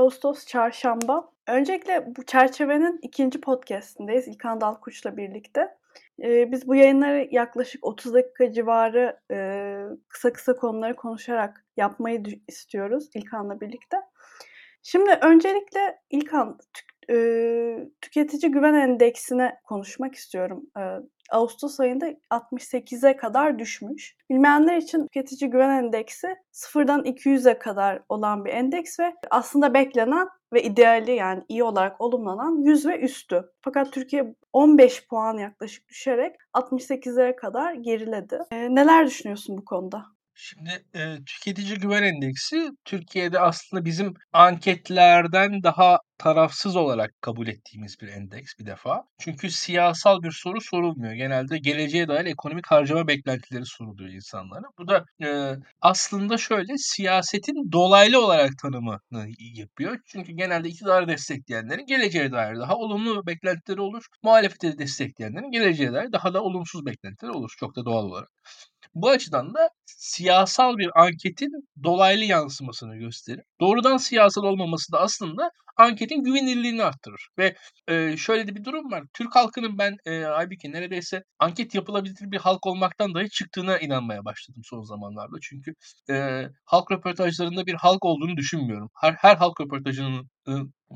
Ağustos Çarşamba. Öncelikle bu çerçevenin ikinci podcastindeyiz İlkan Dalkuç'la birlikte. Ee, biz bu yayınları yaklaşık 30 dakika civarı e, kısa kısa konuları konuşarak yapmayı istiyoruz İlkan'la birlikte. Şimdi öncelikle İlkan tük, e, tüketici güven endeksine konuşmak istiyorum. E, Ağustos ayında 68'e kadar düşmüş. Bilmeyenler için tüketici güven endeksi sıfırdan 200'e kadar olan bir endeks ve aslında beklenen ve ideali yani iyi olarak olumlanan 100 ve üstü. Fakat Türkiye 15 puan yaklaşık düşerek 68'lere kadar geriledi. E, neler düşünüyorsun bu konuda? Şimdi e, tüketici güven endeksi Türkiye'de aslında bizim anketlerden daha tarafsız olarak kabul ettiğimiz bir endeks bir defa. Çünkü siyasal bir soru sorulmuyor. Genelde geleceğe dair ekonomik harcama beklentileri soruluyor insanlara. Bu da e, aslında şöyle siyasetin dolaylı olarak tanımını yapıyor. Çünkü genelde iktidarı destekleyenlerin geleceğe dair daha olumlu beklentileri olur. Muhalefeti destekleyenlerin geleceğe dair daha da olumsuz beklentileri olur. Çok da doğal olarak. Bu açıdan da siyasal bir anketin dolaylı yansımasını gösterir. Doğrudan siyasal olmaması da aslında anketin güvenilirliğini arttırır. Ve e, şöyle de bir durum var. Türk halkının ben e, Aybüke neredeyse anket yapılabilir bir halk olmaktan dahi çıktığına inanmaya başladım son zamanlarda. Çünkü e, halk röportajlarında bir halk olduğunu düşünmüyorum. Her, her halk röportajının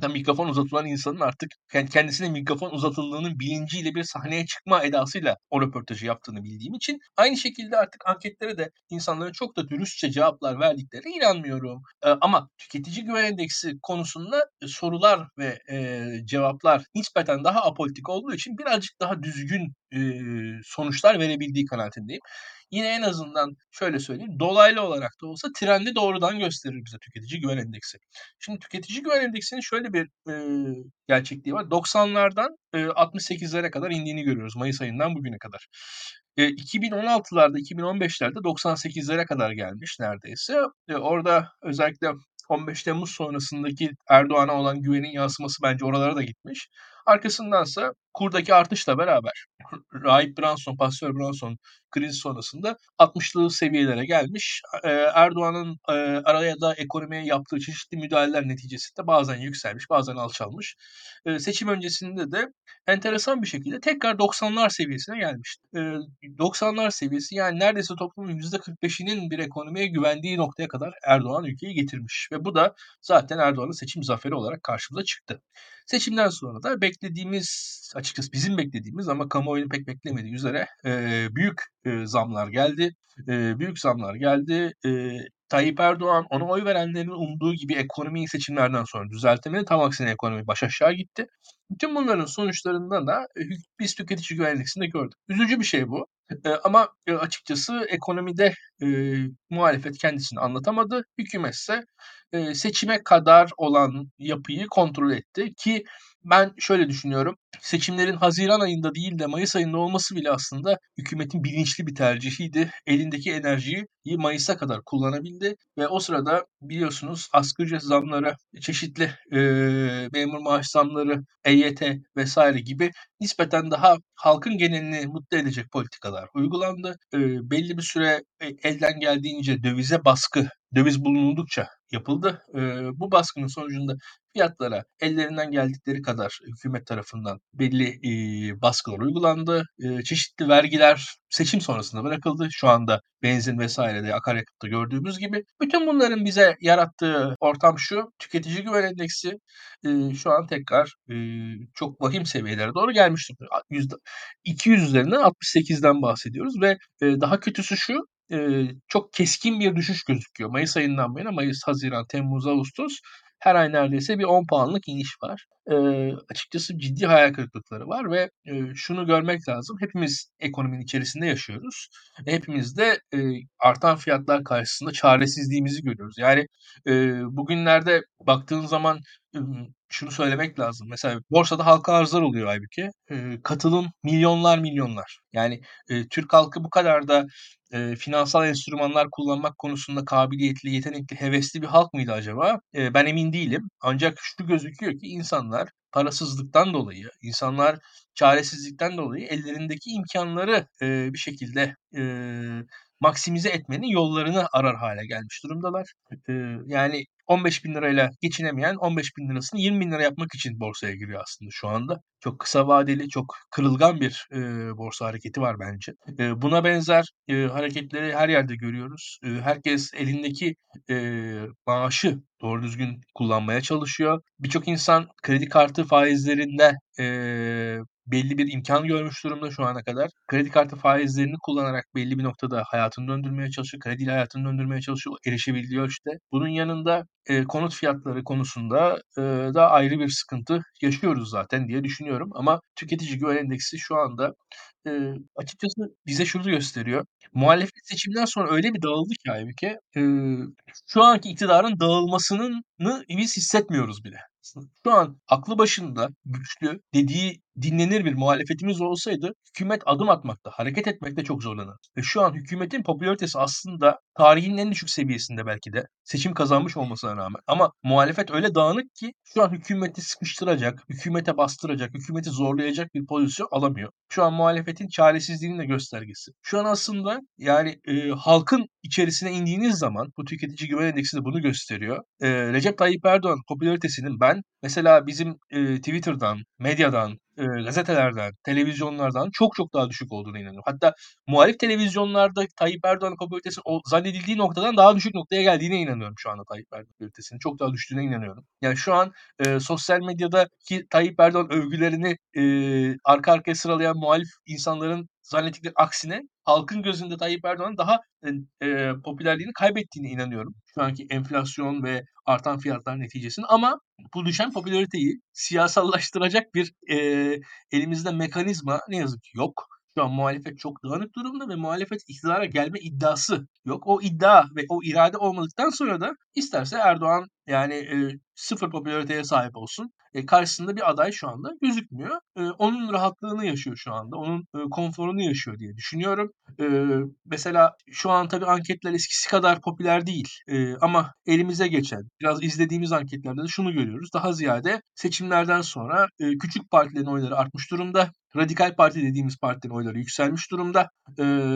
da mikrofon uzatılan insanın artık kendisine mikrofon uzatıldığının bilinciyle bir sahneye çıkma edasıyla o röportajı yaptığını bildiğim için aynı şekilde artık anketlere de insanların çok da dürüstçe cevaplar verdiklerine inanmıyorum. Ama tüketici güven endeksi konusunda sorular ve cevaplar nispeten daha apolitik olduğu için birazcık daha düzgün sonuçlar verebildiği kanaatindeyim yine en azından şöyle söyleyeyim dolaylı olarak da olsa trendi doğrudan gösterir bize tüketici güven endeksi. Şimdi tüketici güven endeksinin şöyle bir e, gerçekliği var. 90'lardan e, 68'lere kadar indiğini görüyoruz Mayıs ayından bugüne kadar. E, 2016'larda 2015'lerde 98'lere kadar gelmiş neredeyse. E, orada özellikle 15 Temmuz sonrasındaki Erdoğan'a olan güvenin yansıması bence oralara da gitmiş. Arkasındansa kurdaki artışla beraber Rahip Branson, Pastor Branson kriz sonrasında 60'lı seviyelere gelmiş. Erdoğan'ın araya da ekonomiye yaptığı çeşitli müdahaleler neticesinde bazen yükselmiş, bazen alçalmış. Seçim öncesinde de enteresan bir şekilde tekrar 90'lar seviyesine gelmiş. 90'lar seviyesi yani neredeyse toplumun %45'inin bir ekonomiye güvendiği noktaya kadar Erdoğan ülkeyi getirmiş. Ve bu da zaten Erdoğan'ın seçim zaferi olarak karşımıza çıktı. Seçimden sonra da beklediğimiz, açıkçası bizim beklediğimiz ama kamuoyunun pek beklemediği üzere e, büyük e, zamlar geldi. E, büyük zamlar geldi. E, Tayyip Erdoğan ona oy verenlerin umduğu gibi ekonomiyi seçimlerden sonra düzeltemedi. Tam aksine ekonomi baş aşağı gitti. Bütün bunların sonuçlarında da e, biz tüketici güvenliksinde gördük. Üzücü bir şey bu. E, ama e, açıkçası ekonomide e, muhalefet kendisini anlatamadı. Hükümet ise e, seçime kadar olan yapıyı kontrol etti ki ben şöyle düşünüyorum. Seçimlerin Haziran ayında değil de Mayıs ayında olması bile aslında hükümetin bilinçli bir tercihiydi. Elindeki enerjiyi Mayıs'a kadar kullanabildi ve o sırada biliyorsunuz asgari ücret zamları, çeşitli e, memur maaş zamları, EYT vesaire gibi nispeten daha halkın genelini mutlu edecek politikalar uygulandı. E, belli bir süre elden geldiğince dövize baskı, döviz bulundukça yapıldı. E, bu baskının sonucunda fiyatlara ellerinden geldikleri kadar hükümet tarafından belli e, baskılar uygulandı. E, çeşitli vergiler seçim sonrasında bırakıldı. Şu anda benzin vesairede akaryakıtta gördüğümüz gibi. Bütün bunların bize yarattığı ortam şu. Tüketici güven endeksi e, şu an tekrar e, çok vahim seviyelere doğru gelmiş durumda. 200 üzerinden 68'den bahsediyoruz ve e, daha kötüsü şu e, çok keskin bir düşüş gözüküyor. Mayıs ayından bu Mayıs, Haziran, Temmuz, Ağustos her ay neredeyse bir 10 puanlık iniş var. E, açıkçası ciddi hayal kırıklıkları var ve e, şunu görmek lazım. Hepimiz ekonominin içerisinde yaşıyoruz. Hepimiz de e, artan fiyatlar karşısında çaresizliğimizi görüyoruz. Yani e, bugünlerde baktığın zaman şunu söylemek lazım. Mesela borsada halka arzlar oluyor halbuki. E, katılım milyonlar milyonlar. Yani e, Türk halkı bu kadar da e, finansal enstrümanlar kullanmak konusunda kabiliyetli, yetenekli, hevesli bir halk mıydı acaba? E, ben emin değilim. Ancak şu gözüküyor ki insanlar parasızlıktan dolayı, insanlar çaresizlikten dolayı ellerindeki imkanları e, bir şekilde e, maksimize etmenin yollarını arar hale gelmiş durumdalar. Eee, yani bin lirayla geçinemeyen bin lirasını bin lira yapmak için borsaya giriyor aslında şu anda. Çok kısa vadeli, çok kırılgan bir, eee, borsa hareketi var bence. Eee, buna benzer, eee, hareketleri her yerde görüyoruz. Eee, herkes elindeki, eee, maaşı doğru düzgün kullanmaya çalışıyor. Birçok insan kredi kartı faizlerinde, eee, belli bir imkan görmüş durumda şu ana kadar. Kredi kartı faizlerini kullanarak belli bir noktada hayatını döndürmeye çalışıyor. Krediyle hayatını döndürmeye çalışıyor erişebildiği ölçüde. Bunun yanında, eee, konut fiyatları konusunda, eee, da ayrı bir sıkıntı yaşıyoruz zaten diye düşünüyorum ama Tüketici Güven Endeksi şu anda, eee, açıkçası bize şunu gösteriyor. Muhalefet seçimden sonra öyle bir dağıldı ki Aybüke, eee, şu anki iktidarın dağılmasının biz hissetmiyoruz bile. Şu an aklı başında, güçlü, dediği dinlenir bir muhalefetimiz olsaydı hükümet adım atmakta, hareket etmekte çok zorlanır. Ve şu an hükümetin popülaritesi aslında tarihin en düşük seviyesinde belki de seçim kazanmış olmasına rağmen. Ama muhalefet öyle dağınık ki şu an hükümeti sıkıştıracak, hükümete bastıracak, hükümeti zorlayacak bir pozisyon alamıyor. Şu an muhalefetin çaresizliğinin de göstergesi. Şu an aslında yani e, halkın içerisine indiğiniz zaman bu tüketici güven endeksi de bunu gösteriyor. E, Recep Tayyip Erdoğan popülaritesinin ben mesela bizim e, Twitter'dan, medyadan, eee, gazetelerden, televizyonlardan çok çok daha düşük olduğuna inanıyorum. Hatta muhalif televizyonlarda Tayyip Erdoğan'ın popülaritesinin o zannedildiği noktadan daha düşük noktaya geldiğine inanıyorum şu anda Tayyip Erdoğan popülaritesinin. Çok daha düştüğüne inanıyorum. Yani şu an eee, sosyal medyadaki Tayyip Erdoğan övgülerini eee, arka arkaya sıralayan muhalif insanların zannettikleri aksine halkın gözünde Tayyip Erdoğan'ın daha eee, popülerliğini kaybettiğine inanıyorum. Şu anki enflasyon ve artan fiyatlar neticesinde ama bu düşen popülariteyi siyasallaştıracak bir eee, elimizde mekanizma ne yazık ki yok. Şu an muhalefet çok dağınık durumda ve muhalefet iktidara gelme iddiası yok. O iddia ve o irade olmadıktan sonra da isterse Erdoğan yani e, sıfır popülariteye sahip olsun. E, karşısında bir aday şu anda gözükmüyor. E, onun rahatlığını yaşıyor şu anda. Onun e, konforunu yaşıyor diye düşünüyorum. E, mesela şu an tabii anketler eskisi kadar popüler değil. E, ama elimize geçen, biraz izlediğimiz anketlerde de şunu görüyoruz. Daha ziyade seçimlerden sonra e, küçük partilerin oyları artmış durumda. Radikal Parti dediğimiz partinin oyları yükselmiş durumda.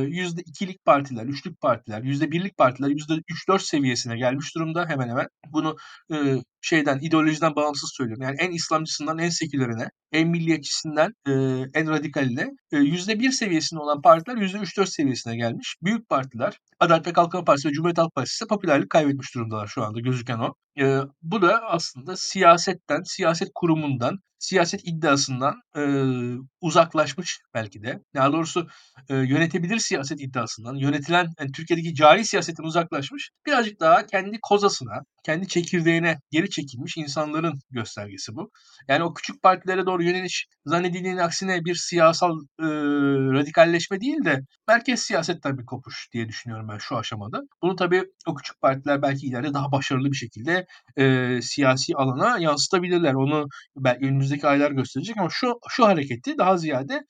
Yüzde ikilik partiler, üçlük partiler, yüzde birlik partiler yüzde üç dört seviyesine gelmiş durumda hemen hemen. Bunu e, şeyden, ideolojiden bağımsız söylüyorum. Yani en İslamcısından en sekülerine, en milliyetçisinden e, en radikaline yüzde bir seviyesinde olan partiler yüzde üç dört seviyesine gelmiş. Büyük partiler, Adalet ve Kalkınma Partisi ve Cumhuriyet Halk Partisi ise popülerlik kaybetmiş durumdalar şu anda gözüken o. E, bu da aslında siyasetten, siyaset kurumundan, siyaset iddiasından e, uzaklaşmış belki de. Daha doğrusu e, yönetebilir siyaset iddiasından, yönetilen yani Türkiye'deki cari siyasetten uzaklaşmış, birazcık daha kendi kozasına, kendi çekirdeğine geri çekilmiş insanların göstergesi bu. Yani o küçük partilere doğru yöneliş zannedildiğinin aksine bir siyasal e, radikalleşme değil de merkez siyasetten bir kopuş diye düşünüyorum ben şu aşamada. Bunu tabii o küçük partiler belki ileride daha başarılı bir şekilde e, siyasi alana yansıtabilirler. Onu belki önümüzdeki aylar gösterecek ama şu şu hareketi daha ziyade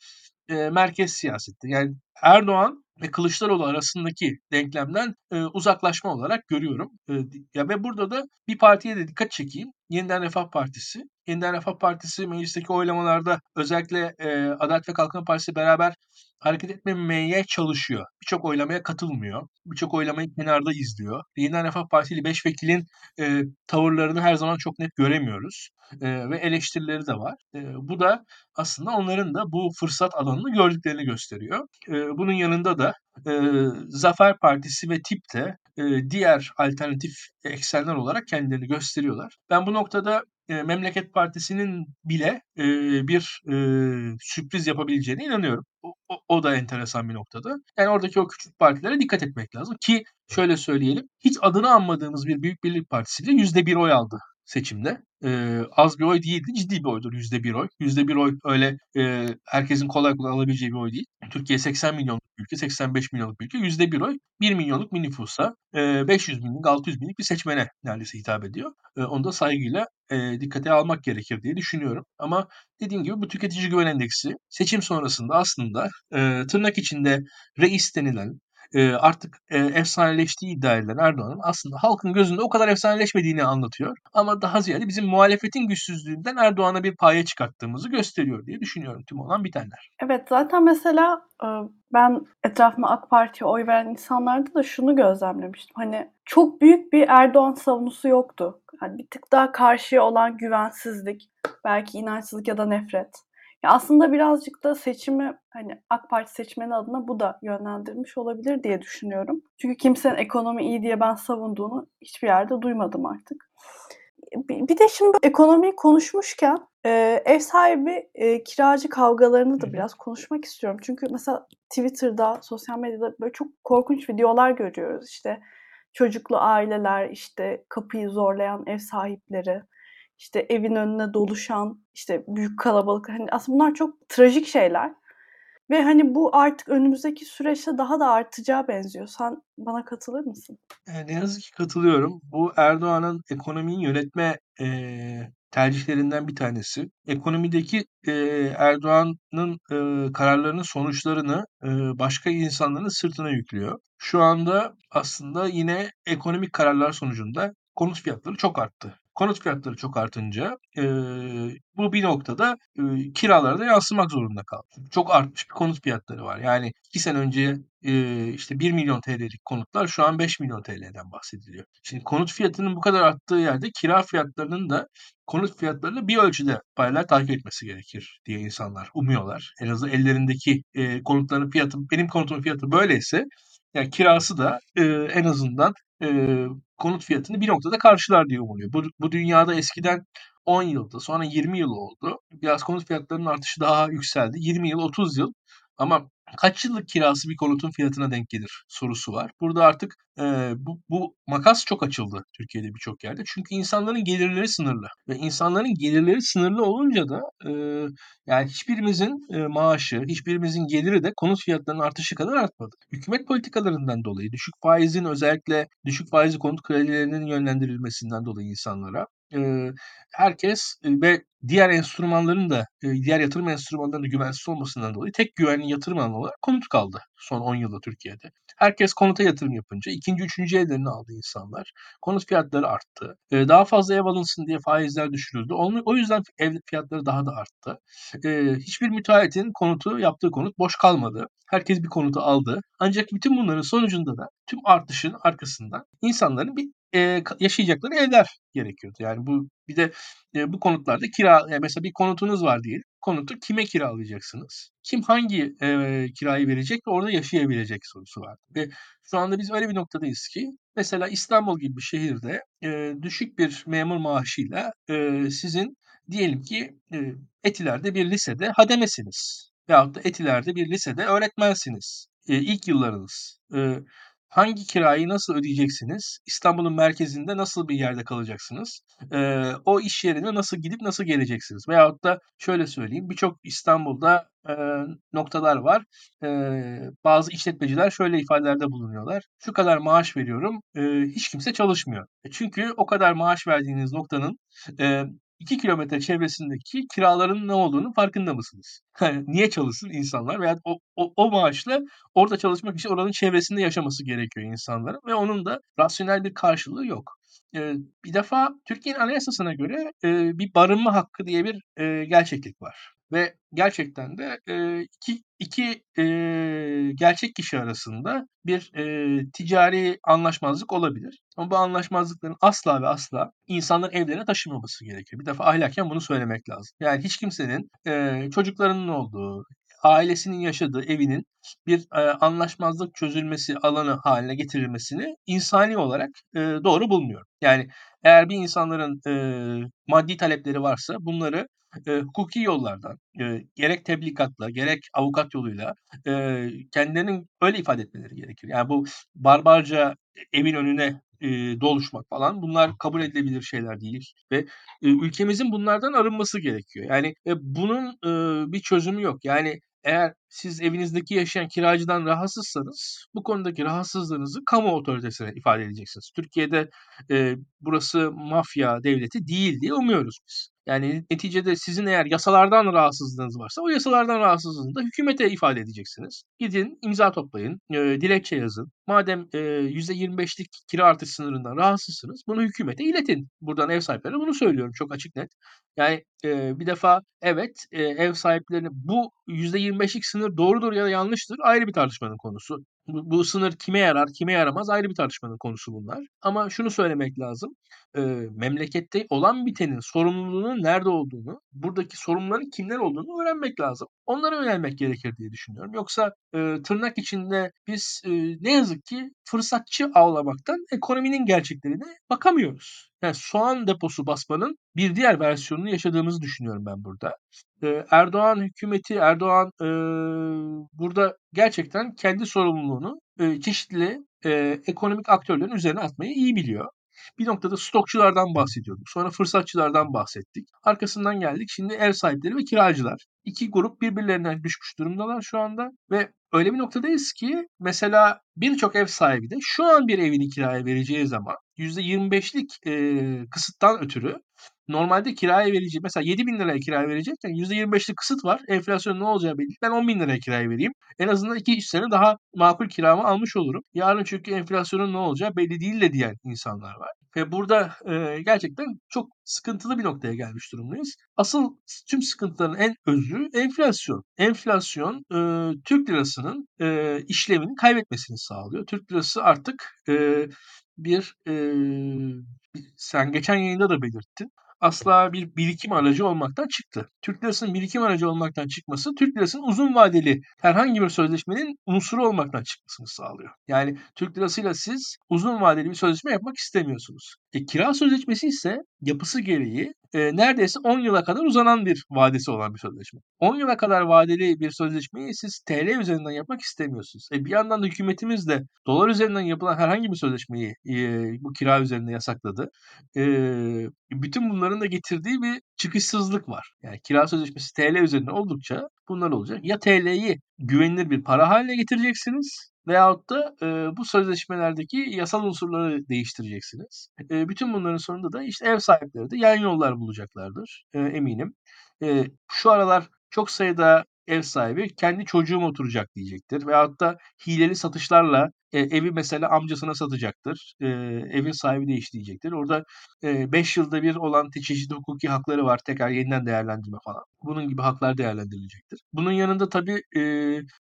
e, merkez siyaseti. Yani Erdoğan ve Kılıçdaroğlu arasındaki denklemden e, uzaklaşma olarak görüyorum. E, ya ve burada da bir partiye de dikkat çekeyim. Yeniden Refah Partisi. Yeniden Refah Partisi meclisteki oylamalarda özellikle e, Adalet ve Kalkınma Partisi beraber hareket etmemeye çalışıyor. Birçok oylamaya katılmıyor. Birçok oylamayı kenarda izliyor. Yeniden Refah ile beş vekilin e, tavırlarını her zaman çok net göremiyoruz. E, ve eleştirileri de var. E, bu da aslında onların da bu fırsat alanını gördüklerini gösteriyor. E, bunun yanında da e, Zafer Partisi ve TİP de e, diğer alternatif eksenler olarak kendilerini gösteriyorlar. Ben bu noktada e, Memleket Partisi'nin bile e, bir e, sürpriz yapabileceğine inanıyorum. O, da enteresan bir noktada. Yani oradaki o küçük partilere dikkat etmek lazım ki şöyle söyleyelim. Hiç adını anmadığımız bir Büyük Birlik Partisi bile %1 oy aldı seçimde. E, az bir oy değildi, ciddi bir oydur yüzde bir oy. Yüzde bir oy öyle e, herkesin kolay kolay alabileceği bir oy değil. Türkiye 80 milyonluk bir ülke, 85 milyonluk bir ülke. Yüzde bir oy 1 milyonluk bir nüfusa, e, 500 binlik, 600 binlik bir seçmene neredeyse hitap ediyor. E, onu da saygıyla e, dikkate almak gerekir diye düşünüyorum. Ama dediğim gibi bu tüketici güven endeksi seçim sonrasında aslında e, tırnak içinde reis denilen eee, artık, eee, efsaneleştiği iddia edilen Erdoğan'ın aslında halkın gözünde o kadar efsaneleşmediğini anlatıyor. Ama daha ziyade bizim muhalefetin güçsüzlüğünden Erdoğan'a bir paye çıkarttığımızı gösteriyor diye düşünüyorum tüm olan bitenler. Evet, zaten mesela, ben etrafıma AK Parti'ye oy veren insanlarda da şunu gözlemlemiştim. Hani çok büyük bir Erdoğan savunusu yoktu. Hani bir tık daha karşıya olan güvensizlik, belki inançsızlık ya da nefret. Ya, aslında birazcık da seçimi, hani, AK Parti seçmeni adına bu da yönlendirmiş olabilir diye düşünüyorum. Çünkü kimsenin ekonomi iyi diye ben savunduğunu hiçbir yerde duymadım artık. Bi bir de şimdi ekonomiyi konuşmuşken, ev sahibi, kiracı kavgalarını da biraz konuşmak istiyorum. Çünkü mesela Twitter'da, sosyal medyada böyle çok korkunç videolar görüyoruz. İşte, çocuklu aileler, işte, kapıyı zorlayan ev sahipleri, işte, evin önüne doluşan, işte, büyük kalabalık. Hani, aslında bunlar çok trajik şeyler ve, hani, bu artık önümüzdeki süreçte daha da artacağı benziyor. Sen bana katılır mısın? Eee, ne yazık ki katılıyorum. Bu Erdoğan'ın ekonomiyi yönetme, eee, tercihlerinden bir tanesi. Ekonomideki, eee, Erdoğan'ın, ııı, kararlarının sonuçlarını, ııı, başka insanların sırtına yüklüyor. Şu anda aslında yine ekonomik kararlar sonucunda konut fiyatları çok arttı. Konut fiyatları çok artınca, eee, bu bir noktada, ııı, kiralara da yansımak zorunda kaldı. Çok artmış bir konut fiyatları var. Yani 2 sene önce, eee, işte ₺1.000.000'lik konutlar şu an ₹5.000.000'den bahsediliyor. Şimdi konut fiyatının bu kadar arttığı yerde kira fiyatlarının da konut fiyatlarıyla bir ölçüde paralel takip etmesi gerekir diye insanlar umuyorlar. En azından ellerindeki, eee, konutların fiyatı benim konutumun fiyatı böyleyse, ya, kirası da, ııı, en azından, eee, konut fiyatını bir noktada karşılar diye umuluyor. Bu bu dünyada eskiden 10 yıldı, sonra 20 yıl oldu. Biraz konut fiyatlarının artışı daha yükseldi. 20 yıl, 30 yıl ama kaç yıllık kirası bir konutun fiyatına denk gelir sorusu var. Burada artık, eee, bu bu makas çok açıldı Türkiye'de birçok yerde. Çünkü insanların gelirleri sınırlı ve insanların gelirleri sınırlı olunca da, ııı, yani hiçbirimizin, eee, maaşı, hiçbirimizin geliri de konut fiyatlarının artışı kadar artmadı. Hükümet politikalarından dolayı, düşük faizin özellikle düşük faizli konut kredilerinin yönlendirilmesinden dolayı insanlara, ııı, herkes, ve diğer enstrümanların da, eee, diğer yatırım enstrümanlarının da güvensiz olmasından dolayı tek güvenli yatırım alanı olarak konut kaldı son 10 yılda Türkiye'de. Herkes konuta yatırım yapınca 2'nci 3'üncü evlerini aldı insanlar. Konut fiyatları arttı. Eee, daha fazla ev alınsın diye faizler düşürüldü. Onu o yüzden ev fiyatları daha da arttı. Eee, hiçbir müteahhitin konutu, yaptığı konut boş kalmadı. Herkes bir konutu aldı. Ancak bütün bunların sonucunda da tüm artışın arkasından insanların bir, ka yaşayacakları evler gerekiyordu. Yani bu bir de, eee, bu konutlarda kira ya, mesela bir konutunuz var diyelim. Konutu kime kiralayacaksınız? Kim hangi, eee, kirayı verecek ve orada yaşayabilecek sorusu var ve şu anda biz öyle bir noktadayız ki mesela İstanbul gibi bir şehirde, eee, düşük bir memur maaşıyla, eee, sizin diyelim ki, eee, Etiler'de bir lisede hademesiniz veyahut da Etiler'de bir lisede öğretmensiniz. Eee, ilk yıllarınız. Iıı, hangi kirayı nasıl ödeyeceksiniz? İstanbul'un merkezinde nasıl bir yerde kalacaksınız? Eee, o iş yerine nasıl gidip nasıl geleceksiniz? Veyahut da şöyle söyleyeyim, birçok İstanbul'da, eee, noktalar var. Eee, bazı işletmeciler şöyle ifadelerde bulunuyorlar. Şu kadar maaş veriyorum, eee, hiç kimse çalışmıyor. E, çünkü o kadar maaş verdiğiniz noktanın, eee, 2 kilometre çevresindeki kiraların ne olduğunun farkında mısınız? Hani, niye çalışsın insanlar veya o o o maaşla orada çalışmak için oranın çevresinde yaşaması gerekiyor insanların ve onun da rasyonel bir karşılığı yok. Eee, bir defa Türkiye'nin anayasasına göre, eee, bir barınma hakkı diye bir, eee, gerçeklik var ve gerçekten de, eee, iki iki, eee, gerçek kişi arasında bir, eee, ticari anlaşmazlık olabilir ama bu anlaşmazlıkların asla ve asla insanların evlerine taşınmaması gerekiyor. Bir defa ahlaken bunu söylemek lazım. Yani hiç kimsenin, eee, çocuklarının olduğu, ailesinin yaşadığı evinin bir, eee, anlaşmazlık çözülmesi alanı hâline getirilmesini insani olarak, eee, doğru bulmuyorum. Yani eğer bir insanların, eee, maddi talepleri varsa bunları, eee, hukuki yollardan, eee, gerek tebligatla gerek avukat yoluyla, eee, kendilerinin öyle ifade etmeleri gerekir. Yani bu barbarca e evin önüne, eee, doluşmak falan bunlar kabul edilebilir şeyler değil ve, eee, ülkemizin bunlardan arınması gerekiyor. Yani, eee, bunun, ııı, bir çözümü yok. Yani eğer siz evinizdeki yaşayan kiracıdan rahatsızsanız bu konudaki rahatsızlığınızı kamu otoritesine ifade edeceksiniz. Türkiye'de e, burası mafya devleti değil diye umuyoruz biz. Yani neticede sizin eğer yasalardan rahatsızlığınız varsa o yasalardan rahatsızlığını da hükümete ifade edeceksiniz. Gidin imza toplayın, e, dilekçe yazın. Madem e, %25'lik kira artış sınırından rahatsızsınız bunu hükümete iletin. Buradan ev sahiplerine bunu söylüyorum çok açık net. Yani e, bir defa evet e, ev sahiplerine bu %25'lik sınır doğrudur ya da yanlıştır ayrı bir tartışmanın konusu. Bu, bu sınır kime yarar, kime yaramaz ayrı bir tartışmanın konusu bunlar. Ama şunu söylemek lazım. E, memlekette olan bitenin sorumluluğunun nerede olduğunu, buradaki sorumluların kimler olduğunu öğrenmek lazım. Onlara yönelmek gerekir diye düşünüyorum. Yoksa e, tırnak içinde biz e, ne yazık ki fırsatçı avlamaktan ekonominin gerçeklerine bakamıyoruz. Yani soğan deposu basmanın bir diğer versiyonunu yaşadığımızı düşünüyorum ben burada. Ee, Erdoğan hükümeti, Erdoğan e, burada gerçekten kendi sorumluluğunu e, çeşitli e, ekonomik aktörlerin üzerine atmayı iyi biliyor. Bir noktada stokçulardan bahsediyorduk. Sonra fırsatçılardan bahsettik. Arkasından geldik. Şimdi ev sahipleri ve kiracılar. İki grup birbirlerinden düşmüş durumdalar şu anda. Ve öyle bir noktadayız ki mesela birçok ev sahibi de şu an bir evini kiraya vereceği zaman %25'lik e, kısıttan ötürü normalde kiraya vereceği mesela 7 bin liraya kiraya verecekken %25'lik kısıt var. Enflasyon ne olacağı belli. Ben 10 bin liraya kiraya vereyim. En azından 2-3 sene daha makul kiramı almış olurum. Yarın çünkü enflasyonun ne olacağı belli değil de diyen insanlar var. Ve burada e, gerçekten çok sıkıntılı bir noktaya gelmiş durumdayız. Asıl tüm sıkıntıların en özü enflasyon. Enflasyon e, Türk lirasının e, işlevini kaybetmesini sağlıyor. Türk lirası artık e, bir e, sen geçen yayında da belirttin asla bir birikim aracı olmaktan çıktı. Türk lirasının birikim aracı olmaktan çıkması, Türk lirasının uzun vadeli herhangi bir sözleşmenin unsuru olmaktan çıkmasını sağlıyor. Yani Türk lirasıyla siz uzun vadeli bir sözleşme yapmak istemiyorsunuz. E, kira sözleşmesi ise yapısı gereği e, neredeyse 10 yıla kadar uzanan bir vadesi olan bir sözleşme. 10 yıla kadar vadeli bir sözleşmeyi siz TL üzerinden yapmak istemiyorsunuz. E, bir yandan da hükümetimiz de dolar üzerinden yapılan herhangi bir sözleşmeyi e, bu kira üzerinde yasakladı. E, bütün bunların da getirdiği bir çıkışsızlık var. Yani kira sözleşmesi TL üzerinden oldukça bunlar olacak. Ya TL'yi güvenilir bir para haline getireceksiniz veyahut da e, bu sözleşmelerdeki yasal unsurları değiştireceksiniz. E, bütün bunların sonunda da işte ev sahipleri de yan yollar bulacaklardır e, eminim. E, şu aralar çok sayıda ev sahibi kendi çocuğum oturacak diyecektir. Veyahut da hileli satışlarla e, evi mesela amcasına satacaktır. E, evin sahibi değiştirecektir. Orada 5 e, yılda bir olan çeşitli hukuki hakları var. Tekrar yeniden değerlendirme falan. Bunun gibi haklar değerlendirilecektir. Bunun yanında tabii e,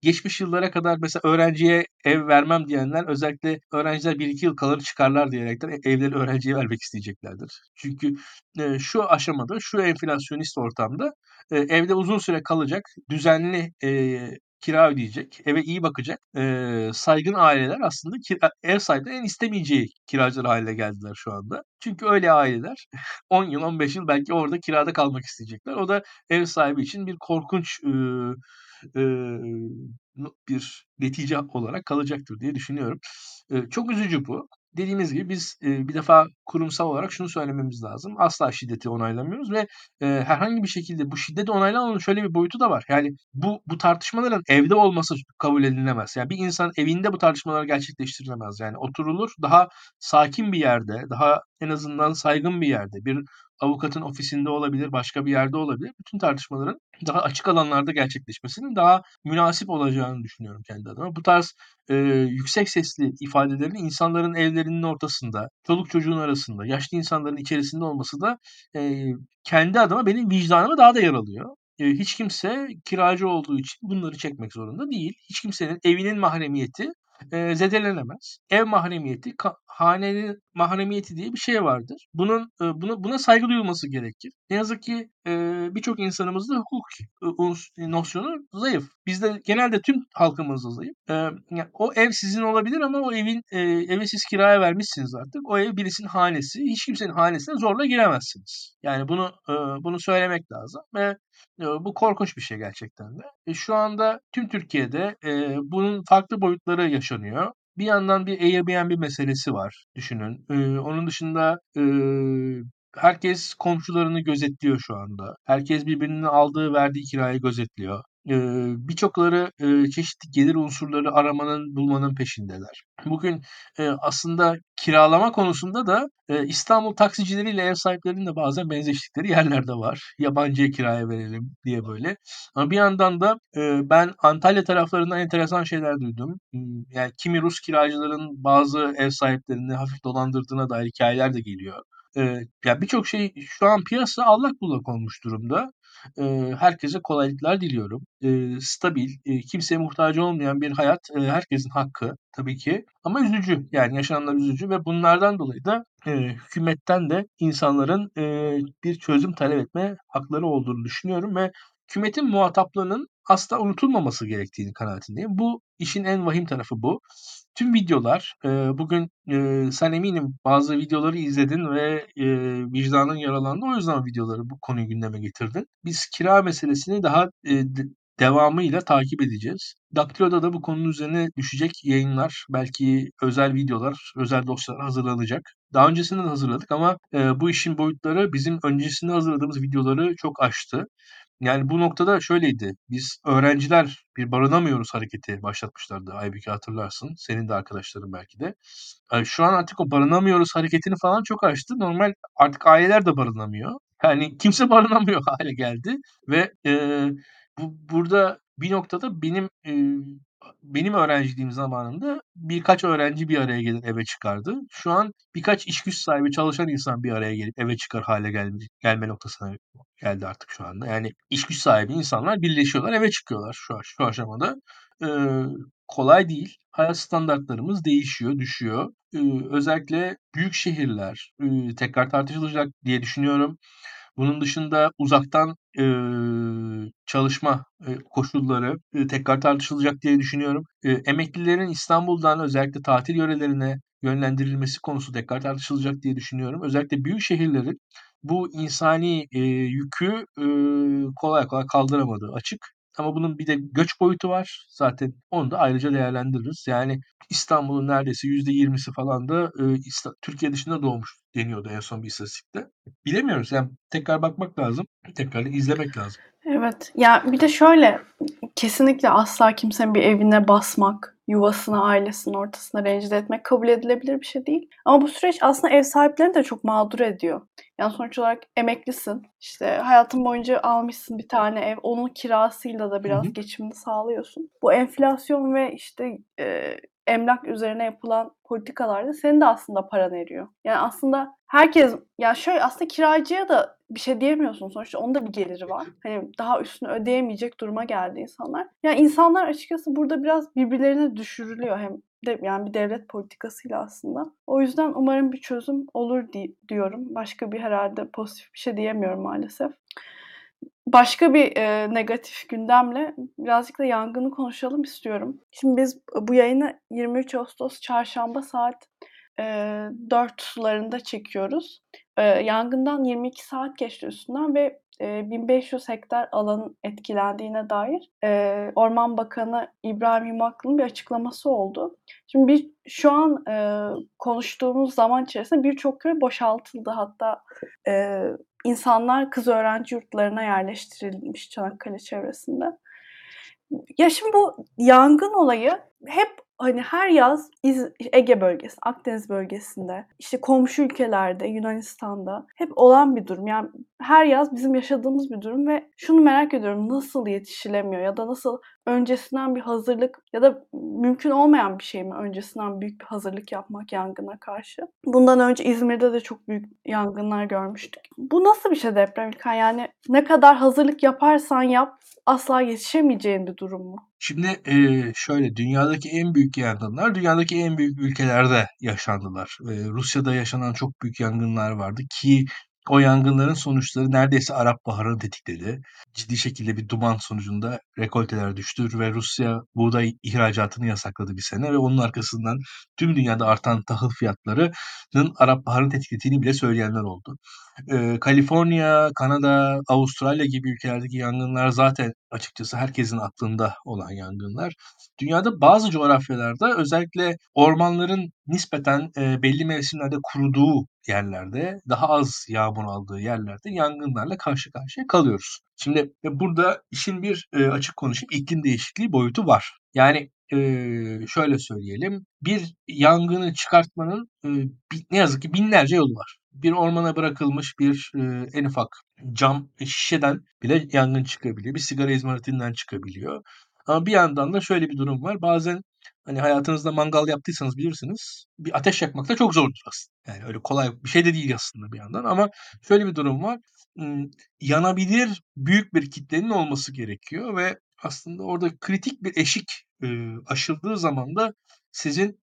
geçmiş yıllara kadar mesela öğrenciye ev vermem diyenler özellikle öğrenciler 1-2 yıl kalır çıkarlar diyerekten evleri öğrenciye vermek isteyeceklerdir. Çünkü e, şu aşamada, şu enflasyonist ortamda e, evde uzun süre kalacak, düzenli e, kira ödeyecek, eve iyi bakacak e, saygın aileler aslında kira, ev sahiplerinin istemeyeceği kiracılar haline geldiler şu anda. Çünkü öyle aileler 10 yıl 15 yıl belki orada kirada kalmak isteyecekler. O da ev sahibi için bir korkunç e, e, bir netice olarak kalacaktır diye düşünüyorum. E, çok üzücü bu dediğimiz gibi biz e, bir defa kurumsal olarak şunu söylememiz lazım. Asla şiddeti onaylamıyoruz ve e, herhangi bir şekilde bu şiddeti onaylamanın şöyle bir boyutu da var. Yani bu bu tartışmaların evde olması kabul edilemez. Yani bir insan evinde bu tartışmaları gerçekleştirilemez. Yani oturulur daha sakin bir yerde, daha en azından saygın bir yerde, bir avukatın ofisinde olabilir, başka bir yerde olabilir. Bütün tartışmaların daha açık alanlarda gerçekleşmesinin daha münasip olacağını düşünüyorum kendi adıma. Bu tarz e, yüksek sesli ifadelerin insanların evlerinin ortasında, çoluk çocuğun arasında, yaşlı insanların içerisinde olması da e, kendi adıma benim vicdanıma daha da yer alıyor. E, hiç kimse kiracı olduğu için bunları çekmek zorunda değil. Hiç kimsenin evinin mahremiyeti e, zedelenemez. Ev mahremiyeti, hanenin mahremiyeti diye bir şey vardır. Bunun e, buna buna saygı duyulması gerekir. Ne yazık ki birçok insanımızda hukuk e, nosyonu zayıf. Bizde genelde tüm halkımızda zayıf. Yani o ev sizin olabilir ama o evin evi siz kiraya vermişsiniz artık. O ev birisinin hanesi. Hiç kimsenin hanesine zorla giremezsiniz. Yani bunu bunu söylemek lazım ve bu korkunç bir şey gerçekten de. E, şu anda tüm Türkiye'de bunun farklı boyutları yaşanıyor. Bir yandan bir Airbnb meselesi var düşünün. Ee, onun dışında e, herkes komşularını gözetliyor şu anda. Herkes birbirinin aldığı verdiği kirayı gözetliyor. Eee, birçokları, eee, çeşitli gelir unsurları aramanın, bulmanın peşindeler. Bugün, eee, aslında kiralama konusunda da, eee, İstanbul taksicileriyle ev sahiplerinin de bazen benzeştikleri yerler de var. Yabancıya kiraya verelim diye böyle. Ama bir yandan da, eee, ben Antalya taraflarından enteresan şeyler duydum. Imm, yani kimi Rus kiracıların bazı ev sahiplerini hafif dolandırdığına dair hikâyeler de geliyor. Eee, ya birçok şey şu an piyasa allak bullak olmuş durumda. Eee, herkese kolaylıklar diliyorum. Eee, stabil, eee, kimseye muhtaç olmayan bir hayat, eee, herkesin hakkı tabii ki ama üzücü. Yani yaşananlar üzücü ve bunlardan dolayı da, eee, hükümetten de insanların, eee, bir çözüm talep etme hakları olduğunu düşünüyorum ve hükümetin muhataplığının asla unutulmaması gerektiğini kanaatindeyim. Bu işin en vahim tarafı bu. Tüm videolar, eee, bugün, eee, sen eminim bazı videoları izledin ve, eee, vicdanın yaralandı. O yüzden videoları, bu konuyu gündeme getirdin. Biz kira meselesini daha, d devamıyla takip edeceğiz. Daktilo'da da bu konunun üzerine düşecek yayınlar, belki özel videolar, özel dosyalar hazırlanacak. Daha öncesinde de hazırladık ama, eee, bu işin boyutları bizim öncesinde hazırladığımız videoları çok aştı. Yani bu noktada şöyleydi, biz öğrenciler bir barınamıyoruz hareketi başlatmışlardı. Aybüke hatırlarsın, senin de arkadaşların belki de. Eee, şu an artık o barınamıyoruz hareketini falan çok aştı. Normal artık aileler de barınamıyor. Yani kimse barınamıyor hâle geldi ve, eee, bu burada bir noktada benim, eee, benim öğrenciliğim zamanında birkaç öğrenci bir araya gelir eve çıkardı. Şu an birkaç iş güç sahibi, çalışan insan bir araya gelip eve çıkar hâle geldi gelme noktasına geldi artık şu anda. Yani iş güç sahibi insanlar birleşiyorlar, eve çıkıyorlar şu şu aşamada. Eee, kolay değil. Hayat standartlarımız değişiyor, düşüyor. Iıı, özellikle büyük şehirler, ııı, tekrar tartışılacak diye düşünüyorum. Bunun dışında uzaktan, eee, çalışma, eee, koşulları, eee, tekrar tartışılacak diye düşünüyorum. Eee, emeklilerin İstanbul'dan özellikle tatil yörelerine yönlendirilmesi konusu tekrar tartışılacak diye düşünüyorum. Özellikle büyük şehirlerin bu insani, eee, yükü, ııı, kolay kolay kaldıramadığı açık. Ama bunun bir de göç boyutu var. Zaten onu da ayrıca değerlendiririz. Yani İstanbul'un neredeyse %20'si falan da, İsta Türkiye dışında doğmuş deniyordu en son bir istatistikte. Bilemiyoruz, yani tekrar bakmak lazım, tekrar izlemek lazım. Evet. Ya, bir de şöyle, kesinlikle asla kimsenin bir evine basmak, yuvasını, ailesinin ortasında rencide etmek kabul edilebilir bir şey değil. Ama bu süreç aslında ev sahiplerini de çok mağdur ediyor. Yani sonuç olarak emeklisin, işte hayatın boyunca almışsın bir tane ev, onun kirasıyla da biraz hı. geçimini sağlıyorsun. Bu enflasyon ve işte, eee, emlak üzerine yapılan politikalarda senin de aslında paran eriyor. Yani aslında herkes ya şöyle aslında kiracıya da bir şey diyemiyorsun. Sonuçta onun da bir geliri var. Hani daha üstünü ödeyemeyecek duruma geldi insanlar. Ya insanlar açıkçası burada biraz birbirlerine düşürülüyor hem de yani bir devlet politikasıyla aslında. O yüzden umarım bir çözüm olur di diyorum. Başka bir herhâlde pozitif bir şey diyemiyorum maalesef. Başka bir, eee, negatif gündemle birazcık da yangını konuşalım istiyorum. Şimdi biz bu yayını 23 Ağustos Çarşamba saat, eee, 4 sularında çekiyoruz. Eee, yangından 22 saat geçti üstünden ve, eee, 1500 hektar alanın etkilendiğine dair, eee, Orman Bakanı İbrahim Yumaklı'nın bir açıklaması oldu. Şimdi biz şu an, eee, konuştuğumuz zaman içerisinde birçok köy boşaltıldı. Hatta, eee, insanlar kız öğrenci yurtlarına yerleştirilmiş Çanakkale çevresinde. Ya, şimdi bu yangın olayı hep, hani, her yaz Ege bölgesi, Akdeniz bölgesinde, işte, komşu ülkelerde, Yunanistan'da hep olan bir durum. Yani her yaz bizim yaşadığımız bir durum ve şunu merak ediyorum, nasıl yetişilemiyor ya da nasıl öncesinden bir hazırlık ya da mümkün olmayan bir şey mi öncesinden büyük bir hazırlık yapmak yangına karşı? Bundan önce İzmir'de de çok büyük yangınlar görmüştük. Bu nasıl bir şey deprem İlkay? Yani ne kadar hazırlık yaparsan yap asla yetişemeyeceğin bir durum mu? Şimdi, eee, şöyle, dünyadaki en büyük yangınlar dünyadaki en büyük ülkelerde yaşandılar. Eee, Rusya'da yaşanan çok büyük yangınlar vardı ki o yangınların sonuçları neredeyse Arap Baharı'nı tetikledi. Ciddi şekilde bir duman sonucunda rekolteler düştü ve Rusya buğday ihracatını yasakladı bir sene ve onun arkasından tüm dünyada artan tahıl fiyatlarının Arap Baharı'nı tetiklediğini bile söyleyenler oldu. Eee, Kaliforniya, Kanada, Avustralya gibi ülkelerdeki yangınlar zaten açıkçası herkesin aklında olan yangınlar. Dünyada bazı coğrafyalarda özellikle ormanların nispeten, eee, belli mevsimlerde kuruduğu yerlerde, daha az yağmur aldığı yerlerde yangınlarla karşı karşıya kalıyoruz. Şimdi, e, burada işin bir, eee, açık konuşayım, iklim değişikliği boyutu var. Yani, eee, şöyle söyleyelim, bir yangını çıkartmanın, ne yazık ki binlerce yolu var. Bir ormana bırakılmış bir, en ufak cam, e, şişeden bile yangın çıkabiliyor. Bir sigara izmaritinden çıkabiliyor. Ama bir yandan da şöyle bir durum var. Bazen, hani, hayatınızda mangal yaptıysanız bilirsiniz, bir ateş yakmak da çok zordur aslında. Yani öyle kolay bir şey de değil aslında bir yandan ama şöyle bir durum var. Yanabilir büyük bir kitlenin olması gerekiyor ve aslında orada kritik bir eşik, aşıldığı zaman da sizin,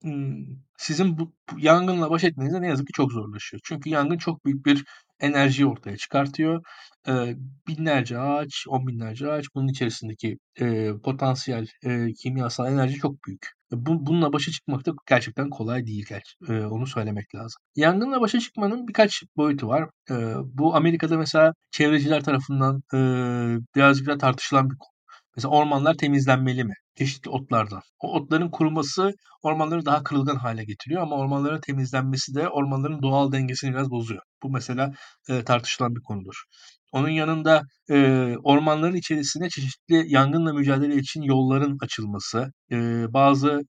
sizin bu bu yangınla baş etmeniz de ne yazık ki çok zorlaşıyor. Çünkü yangın çok büyük bir enerjiyi ortaya çıkartıyor. Eee, binlerce ağaç, on binlerce ağaç, bunun içerisindeki, eee, potansiyel, eee, kimyasal enerji çok büyük. E, bu bununla başa çıkmak da gerçekten kolay değil eee, onu söylemek lazım. Yangınla başa çıkmanın birkaç boyutu var. Eee, bu Amerika'da mesela çevreciler tarafından, eee, birazcık da tartışılan bir konu. Mesela ormanlar temizlenmeli mi? Çeşitli otlardan. O otların kuruması ormanları daha kırılgan hale getiriyor ama ormanların temizlenmesi de ormanların doğal dengesini biraz bozuyor. Bu mesela, eee, tartışılan bir konudur. Onun yanında, eee, ormanların içerisine çeşitli yangınla mücadele için yolların açılması, eee, bazı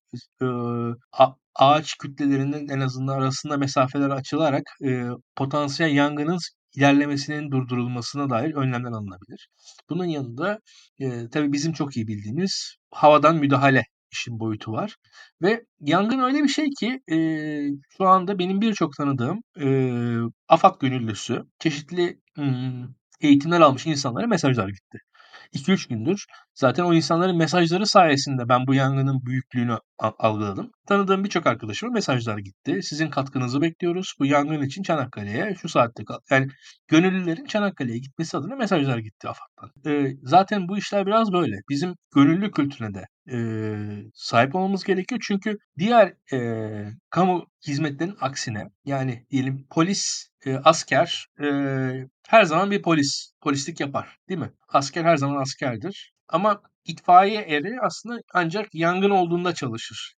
a ağaç kütlelerinin en azından arasında mesafeler açılarak, eee, potansiyel yangının ilerlemesinin durdurulmasına dair önlemler alınabilir. Bunun yanında, eee, tabii bizim çok iyi bildiğimiz havadan müdahale işin boyutu var ve yangın öyle bir şey ki, eee, şu anda benim birçok tanıdığım, eee, AFAD gönüllüsü, çeşitli, eğitimler almış insanlara mesajlar gitti. 2-3 gündür zaten o insanların mesajları sayesinde ben bu yangının büyüklüğünü algıladım. Tanıdığım birçok arkadaşıma mesajlar gitti. "Sizin katkınızı bekliyoruz. Bu yangın için Çanakkale'ye şu saatte kal" Yani gönüllülerin Çanakkale'ye gitmesi adına mesajlar gitti AFAD'dan. Eee, zaten bu işler biraz böyle. Bizim gönüllü kültürüne de, eee, sahip olmamız gerekiyor. Çünkü diğer, eee, kamu hizmetlerinin aksine, yani diyelim polis, eee, asker, eee, her zaman bir polis, polislik yapar, değil mi? Asker her zaman askerdir ama itfaiye eri aslında ancak yangın olduğunda çalışır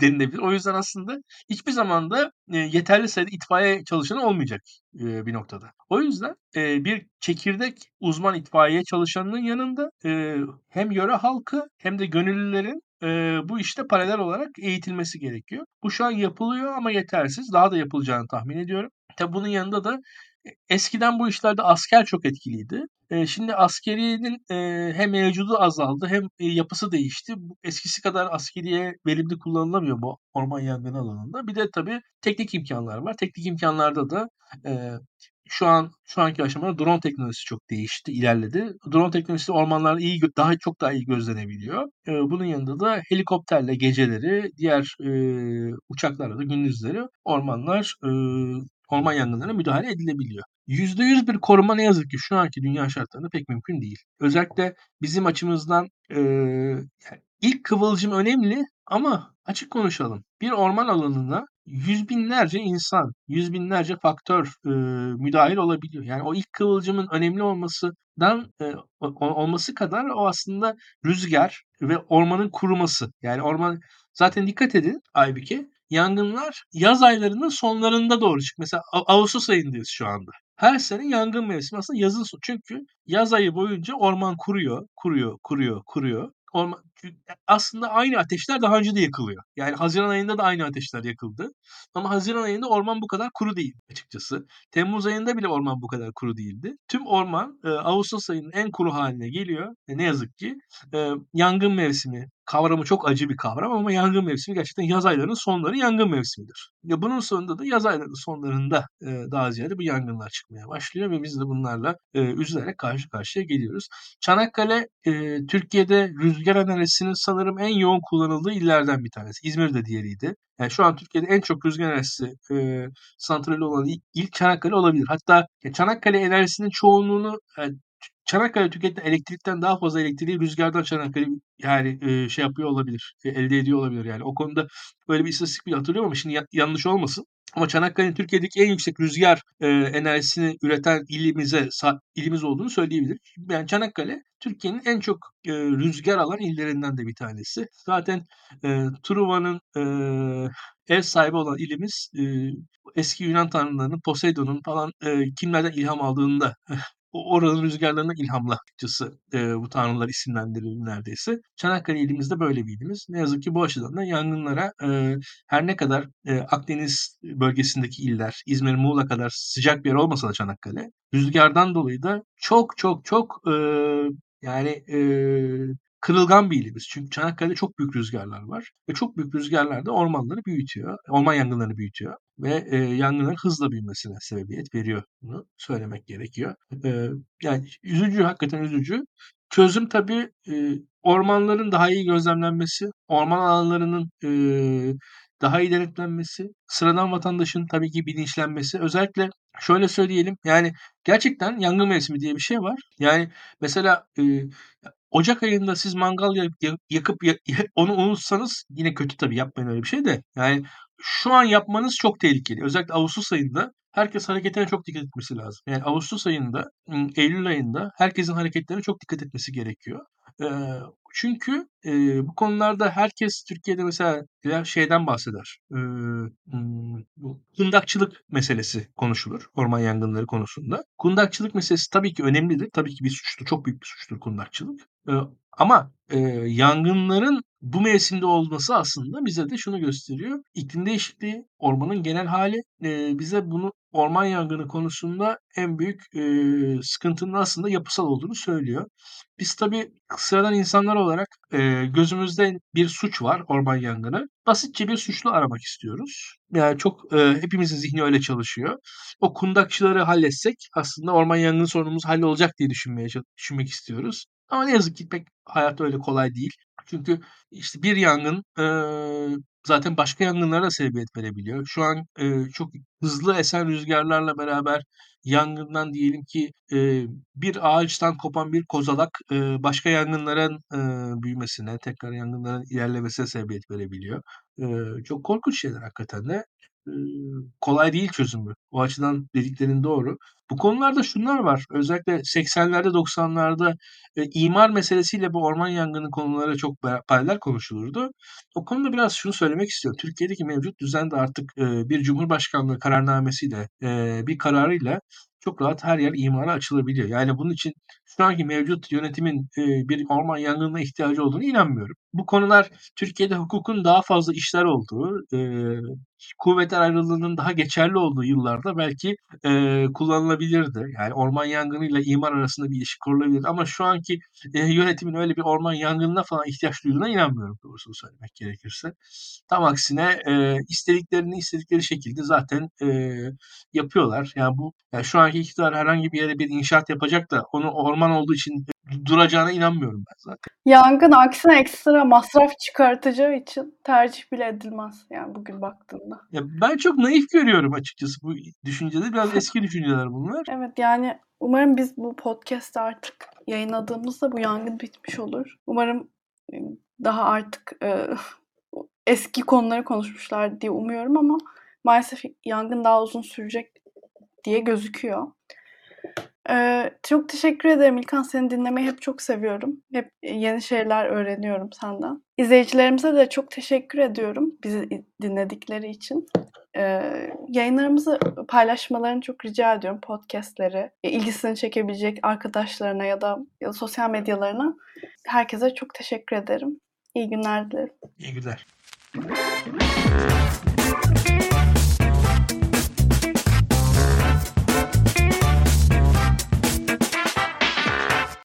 denilebilir. O yüzden aslında hiçbir zaman da, eee, yeterli sayıda itfaiye çalışanı olmayacak, eee, bir noktada. O yüzden, eee, bir çekirdek uzman itfaiye çalışanının yanında, hem yöre halkı hem de gönüllülerin, bu işte paralel olarak eğitilmesi gerekiyor. Bu şu an yapılıyor ama yetersiz. Daha da yapılacağını tahmin ediyorum. Tabii bunun yanında da e eskiden bu işlerde asker çok etkiliydi. Eee, şimdi askeriyenin, eee, hem mevcudu azaldı hem, eee, yapısı değişti. Eskisi kadar askeriye verimli kullanılamıyor bu orman yangını alanında. Bir de tabii teknik imkânlar var. Teknik imkânlarda da, şu an şu anki aşamada drone teknolojisi çok değişti, ilerledi. Drone teknolojisi ormanlarda iyi daha çok daha iyi gözlenebiliyor. Bunun yanında da helikopterle geceleri, diğer, uçaklarla da gündüzleri ormanlar, orman yangınlarına müdahale edilebiliyor. %100 bir koruma ne yazık ki şu anki dünya şartlarında pek mümkün değil. Özellikle bizim açımızdan, eee, yani ilk kıvılcım önemli ama açık konuşalım, bir orman alanına yüz binlerce insan, yüz binlerce faktör, eee, müdahil olabiliyor. Yani o ilk kıvılcımın önemli olmasından, o olması kadar o aslında rüzgâr ve ormanın kuruması. Yani orman zaten dikkat edin Aybüke, yangınlar yaz aylarının sonlarında doğru çık Mesela ağustos ayındayız şu anda. Her sene yangın mevsimi aslında yazın sonu. Çünkü yaz ayı boyunca orman kuruyor, kuruyor, kuruyor, kuruyor. Orman aslında aynı ateşler daha önce de yakılıyor. Yani haziran ayında da aynı ateşler yakıldı ama haziran ayında orman bu kadar kuru değil açıkçası. Temmuz ayında bile orman bu kadar kuru değildi. Tüm orman, eee, ağustos ayının en kuru hâline geliyor ve ne yazık ki, eee, yangın mevsimi kavramı çok acı bir kavram ama yangın mevsimi gerçekten yaz aylarının sonları yangın mevsimidir. Ya, bunun sonunda da yaz aylarının sonlarında, eee, daha ziyade bu yangınlar çıkmaya başlıyor ve biz de bunlarla, eee, üzülerek karşı karşıya geliyoruz. Çanakkale, eee, Türkiye'de rüzgâr enerjisinin sanırım en yoğun kullanıldığı illerden bir tanesi. İzmir de diğeriydi. Yani şu an Türkiye'de en çok rüzgâr enerjisi, eee, santrali olan il il Çanakkale olabilir. Hatta ya Çanakkale enerjisinin çoğunluğunu, eee, Ç Çanakkale tüketilen elektrikten daha fazla elektriği rüzgârdan Çanakkale yani, eee, şey yapıyor olabilir, eee, elde ediyor olabilir yani. O konuda böyle bir istatistik bile hatırlıyorum ama şimdi ya yanlış olmasın. Ama Çanakkale'nin Türkiye'deki en yüksek rüzgar e, enerjisini üreten ilimize ilimiz olduğunu söyleyebilirim. Yani Çanakkale Türkiye'nin en çok e, rüzgar alan illerinden de bir tanesi. Zaten e, Truva'nın e, ev sahibi olan ilimiz e, eski Yunan tanrılarının Poseidon'un falan e, kimlerden ilham aldığını da oranın rüzgarlarına ilhamla e, bu tanrılar isimlendirildi neredeyse. Çanakkale ilimizde böyle bir ilimiz. Ne yazık ki bu açıdan da yangınlara e, her ne kadar e, Akdeniz bölgesindeki iller, İzmir, Muğla kadar sıcak bir yer olmasa da Çanakkale, rüzgardan dolayı da çok çok çok e, yani e, kırılgan bir ilimiz. Çünkü Çanakkale'de çok büyük rüzgarlar var ve çok büyük rüzgarlar da ormanları büyütüyor, orman yangınlarını büyütüyor ve e, yangınların hızla büyümesine sebebiyet veriyor. Bunu söylemek gerekiyor. E, yani üzücü, hakikaten üzücü. Çözüm tabii e, ormanların daha iyi gözlemlenmesi, orman alanlarının e, daha iyi denetlenmesi, sıradan vatandaşın tabii ki bilinçlenmesi. Özellikle şöyle söyleyelim yani gerçekten yangın mevsimi diye bir şey var. Yani mesela e, Ocak ayında siz mangal yakıp onu unutsanız yine kötü tabii yapmayın öyle bir şey de. Yani şu an yapmanız çok tehlikeli. Özellikle Ağustos ayında herkes hareketine çok dikkat etmesi lazım. Yani Ağustos ayında, Eylül ayında herkesin hareketlerine çok dikkat etmesi gerekiyor. Çünkü bu konularda herkes Türkiye'de mesela şeyden bahseder. Eee, kundakçılık meselesi konuşulur orman yangınları konusunda. Kundakçılık meselesi tabii ki önemlidir. Tabii ki bir suçtur, çok büyük bir suçtur kundakçılık. Ama yangınların bu mevsimde olması aslında bize de şunu gösteriyor. İklim değişikliği, ormanın genel hali bize bunu orman yangını konusunda en büyük sıkıntının aslında yapısal olduğunu söylüyor. Biz tabii sıradan insanlar olarak gözümüzde bir suç var orman yangını. Basitçe bir suçlu aramak istiyoruz. Yani çok hepimizin zihni öyle çalışıyor. O kundakçıları halletsek aslında orman yangını sorunumuz hallolacak diye düşünmeye düşünmek istiyoruz. Ama ne yazık ki pek hayat öyle kolay değil. Çünkü işte bir yangın e, zaten başka yangınlara sebebiyet verebiliyor. Şu an e, çok hızlı esen rüzgarlarla beraber yangından diyelim ki e, bir ağaçtan kopan bir kozalak e, başka yangınların e, büyümesine, tekrar yangınların ilerlemesine sebebiyet verebiliyor. E, çok korkunç şeyler hakikaten de. Kolay değil çözümü. O açıdan dediklerin doğru. Bu konularda şunlar var. Özellikle 80'lerde 90'larda e, imar meselesiyle bu orman yangını konuları çok paralel konuşulurdu. O konuda biraz şunu söylemek istiyorum. Türkiye'deki mevcut düzende artık e, bir Cumhurbaşkanlığı kararnamesiyle, e, bir kararıyla çok rahat her yer imara açılabiliyor. Yani bunun için şu anki mevcut yönetimin e, bir orman yangınına ihtiyacı olduğunu inanmıyorum. Bu konular Türkiye'de hukukun daha fazla işler olduğu, e, kuvvetler ayrılığının daha geçerli olduğu yıllarda belki e, kullanılabilirdi. Yani orman yangınıyla imar arasında bir ilişki kurulabilir. Ama şu anki e, yönetimin öyle bir orman yangınına falan ihtiyaç duyduğuna inanmıyorum doğrusunu söylemek gerekirse. Tam aksine e, istediklerini istedikleri şekilde zaten e, yapıyorlar. Yani bu yani şu anki iktidar herhangi bir yere bir inşaat yapacak da onu orman olduğu için duracağına inanmıyorum ben zaten. Yangın aksine ekstra masraf çıkartacağı için tercih bile edilmez yani bugün baktığında. Ya ben çok naif görüyorum açıkçası bu düşünceleri. Biraz eski düşünceler bunlar. Evet yani umarım biz bu podcast'te artık yayınladığımızda bu yangın bitmiş olur. Umarım daha artık e, eski konuları konuşmuşlar diye umuyorum ama maalesef yangın daha uzun sürecek diye gözüküyor. Ee, çok teşekkür ederim İlkan. Seni dinlemeyi hep çok seviyorum. Hep yeni şeyler öğreniyorum senden. İzleyicilerimize de çok teşekkür ediyorum bizi dinledikleri için. Ee, yayınlarımızı paylaşmalarını çok rica ediyorum. Podcastleri, e, ilgisini çekebilecek arkadaşlarına ya da, ya da sosyal medyalarına. Herkese çok teşekkür ederim. İyi günler dilerim. İyi günler.